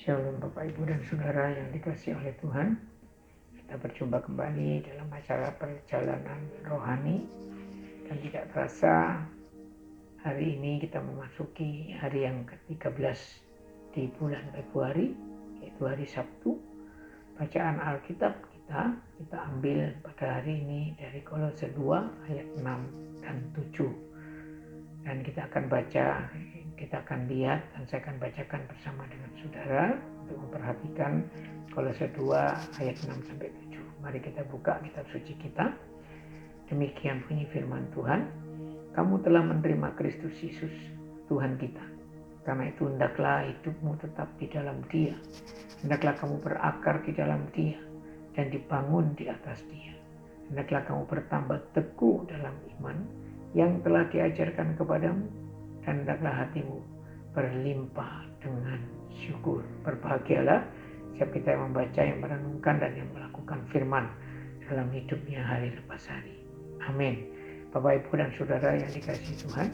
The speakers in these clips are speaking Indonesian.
Shalom Bapak Ibu dan Saudara yang dikasih oleh Tuhan. Kita berjumpa kembali dalam acara perjalanan rohani dan tidak terasa hari ini kita memasuki hari yang ke-13 di bulan Februari yaitu hari Sabtu. Bacaan Alkitab kita kita ambil pada hari ini dari Kolose 2 ayat 6 dan 7. Dan kita akan baca kita akan lihat dan saya akan bacakan bersama dengan saudara untuk memperhatikan Kolose 2 ayat 6 sampai 7. Mari kita buka kitab suci kita. Demikian bunyi firman Tuhan. Kamu telah menerima Kristus Yesus, Tuhan kita. Karena itu hendaklah hidupmu tetap di dalam Dia. Hendaklah kamu berakar di dalam Dia dan dibangun di atas Dia. Hendaklah kamu bertambah teguh dalam iman yang telah diajarkan kepadamu hendaklah hatimu berlimpah dengan syukur. Berbahagialah setiap kita yang membaca, yang merenungkan, dan yang melakukan firman dalam hidupnya hari lepas hari. Amin. Bapak, Ibu, dan Saudara yang dikasih Tuhan,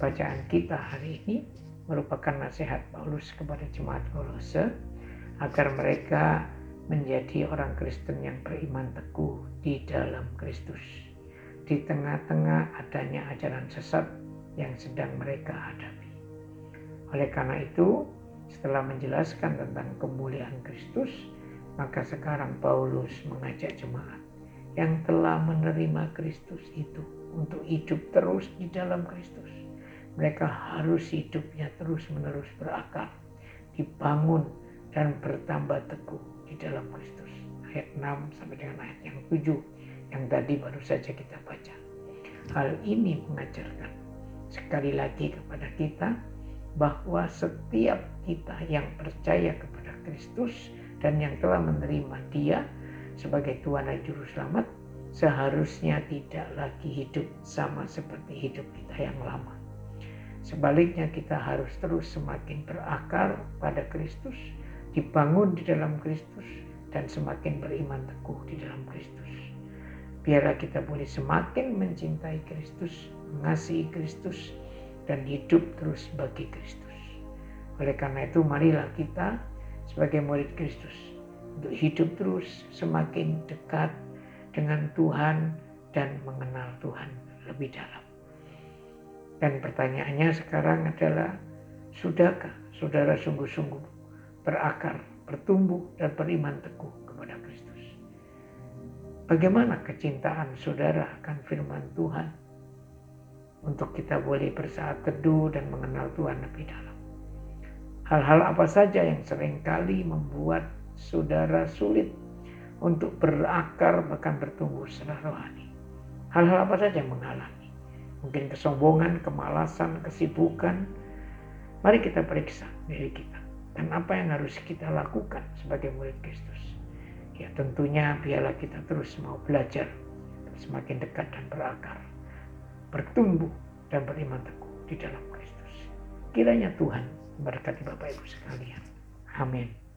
bacaan kita hari ini merupakan nasihat Paulus kepada jemaat Kolose agar mereka menjadi orang Kristen yang beriman teguh di dalam Kristus. Di tengah-tengah adanya ajaran sesat yang sedang mereka hadapi. Oleh karena itu, setelah menjelaskan tentang kemuliaan Kristus, maka sekarang Paulus mengajak jemaat yang telah menerima Kristus itu untuk hidup terus di dalam Kristus. Mereka harus hidupnya terus-menerus berakar, dibangun dan bertambah teguh di dalam Kristus. Ayat 6 sampai dengan ayat yang 7 yang tadi baru saja kita baca. Hal ini mengajarkan sekali lagi kepada kita bahwa setiap kita yang percaya kepada Kristus dan yang telah menerima Dia sebagai Tuhan dan Juru Selamat seharusnya tidak lagi hidup sama seperti hidup kita yang lama. Sebaliknya kita harus terus semakin berakar pada Kristus, dibangun di dalam Kristus, dan semakin beriman teguh di dalam Kristus. Biarlah kita boleh semakin mencintai Kristus mengasihi Kristus dan hidup terus bagi Kristus. Oleh karena itu marilah kita sebagai murid Kristus untuk hidup terus semakin dekat dengan Tuhan dan mengenal Tuhan lebih dalam. Dan pertanyaannya sekarang adalah, sudahkah saudara sungguh-sungguh berakar, bertumbuh, dan beriman teguh kepada Kristus? Bagaimana kecintaan saudara akan firman Tuhan? Untuk kita boleh bersaat teduh dan mengenal Tuhan lebih dalam. Hal-hal apa saja yang sering kali membuat saudara sulit untuk berakar bahkan bertumbuh secara rohani. Hal-hal apa saja yang menghalangi. Mungkin kesombongan, kemalasan, kesibukan. Mari kita periksa diri kita. Dan apa yang harus kita lakukan sebagai murid Kristus. Ya tentunya biarlah kita terus mau belajar. Semakin dekat dan berakar bertumbuh dan beriman teguh di dalam Kristus. Kiranya Tuhan memberkati Bapak Ibu sekalian. Amin.